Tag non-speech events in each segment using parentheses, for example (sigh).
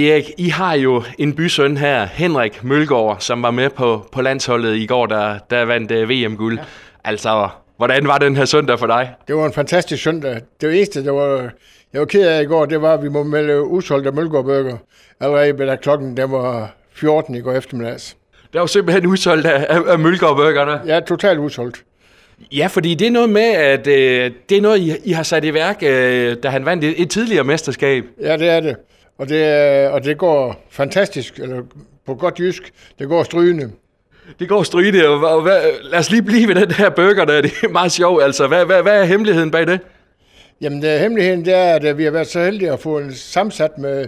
Erik, I har jo en bysøn her, Henrik Mølgaard, som var med på, på landsholdet i går, der, der vandt uh, VM-guld. Ja. Altså, hvordan var den her søndag for dig? Det var en fantastisk søndag. Det eneste, der var, jeg var ked af i går, det var, at vi må melde udsolgt af Mølgaard allerede da klokken der var 14 i går eftermiddags. Der var simpelthen udsolgt af, af, af Mølgaard Ja, totalt udsolgt. Ja, fordi det er noget med, at øh, det er noget, I, I har sat i værk, øh, da han vandt et, et tidligere mesterskab. Ja, det er det. Og det, og det går fantastisk, eller på godt jysk, det går strygende. Det går strygende, og, hvad, lad os lige blive ved den her burger, der (laughs) det er meget sjovt. Altså, hvad, hvad, hvad er hemmeligheden bag det? Jamen, det, hemmeligheden det er, at vi har været så heldige at få en sammensat med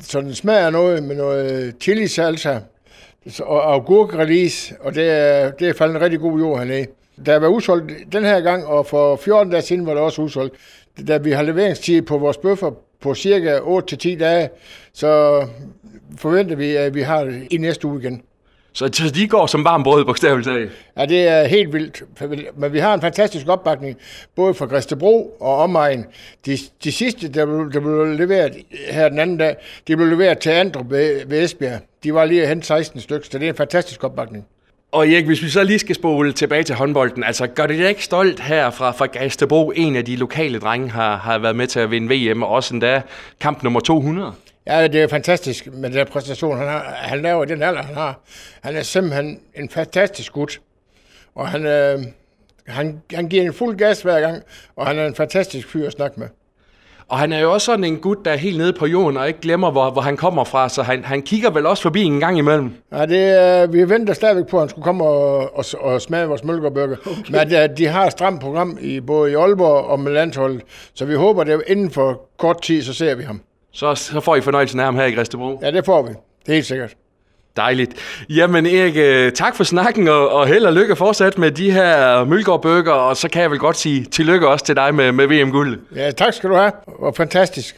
sådan smag af noget, med noget chili salsa og agurkrelease, og det er, det er faldet en rigtig god jord hernede. Der var udsolgt den her gang, og for 14 dage siden var det også udsolgt. Da vi har leveringstid på vores bøffer på cirka 8-10 dage, så forventer vi, at vi har det i næste uge igen. Så de går som varm brød, bogstaveligt talt? Ja, det er helt vildt. Men vi har en fantastisk opbakning, både fra Græstebro og omegn. De, de sidste, der blev, der blev leveret her den anden dag, de blev leveret til Andrup ved, ved Esbjerg. De var lige hen 16 stykker, så det er en fantastisk opbakning. Og Erik, hvis vi så lige skal spole tilbage til håndbolden, altså gør det ikke stolt her fra, fra Gastebro, en af de lokale drenge har, har været med til at vinde VM, og også endda kamp nummer 200? Ja, det er fantastisk med den præstation, han, har, han laver i den alder, han har. Han er simpelthen en fantastisk gut, og han, øh, han, han giver en fuld gas hver gang, og han er en fantastisk fyr at snakke med. Og han er jo også sådan en gut, der er helt nede på jorden og ikke glemmer, hvor, hvor han kommer fra, så han, han kigger vel også forbi en gang imellem. Ja, det, vi venter stadigvæk på, at han skulle komme og, og, og smage vores mølkerbøger. Okay. Men uh, de har et stramt program i både i Aalborg og med landsholdet, så vi håber, at inden for kort tid, så ser vi ham. Så, så får I fornøjelsen af ham her i Græstebro? Ja, det får vi. Det er helt sikkert. Dejligt. Jamen Erik, øh, tak for snakken, og, og held og lykke fortsat med de her Mølgaard og så kan jeg vel godt sige tillykke også til dig med, med VM-guld. Ja, tak skal du have. Og fantastisk.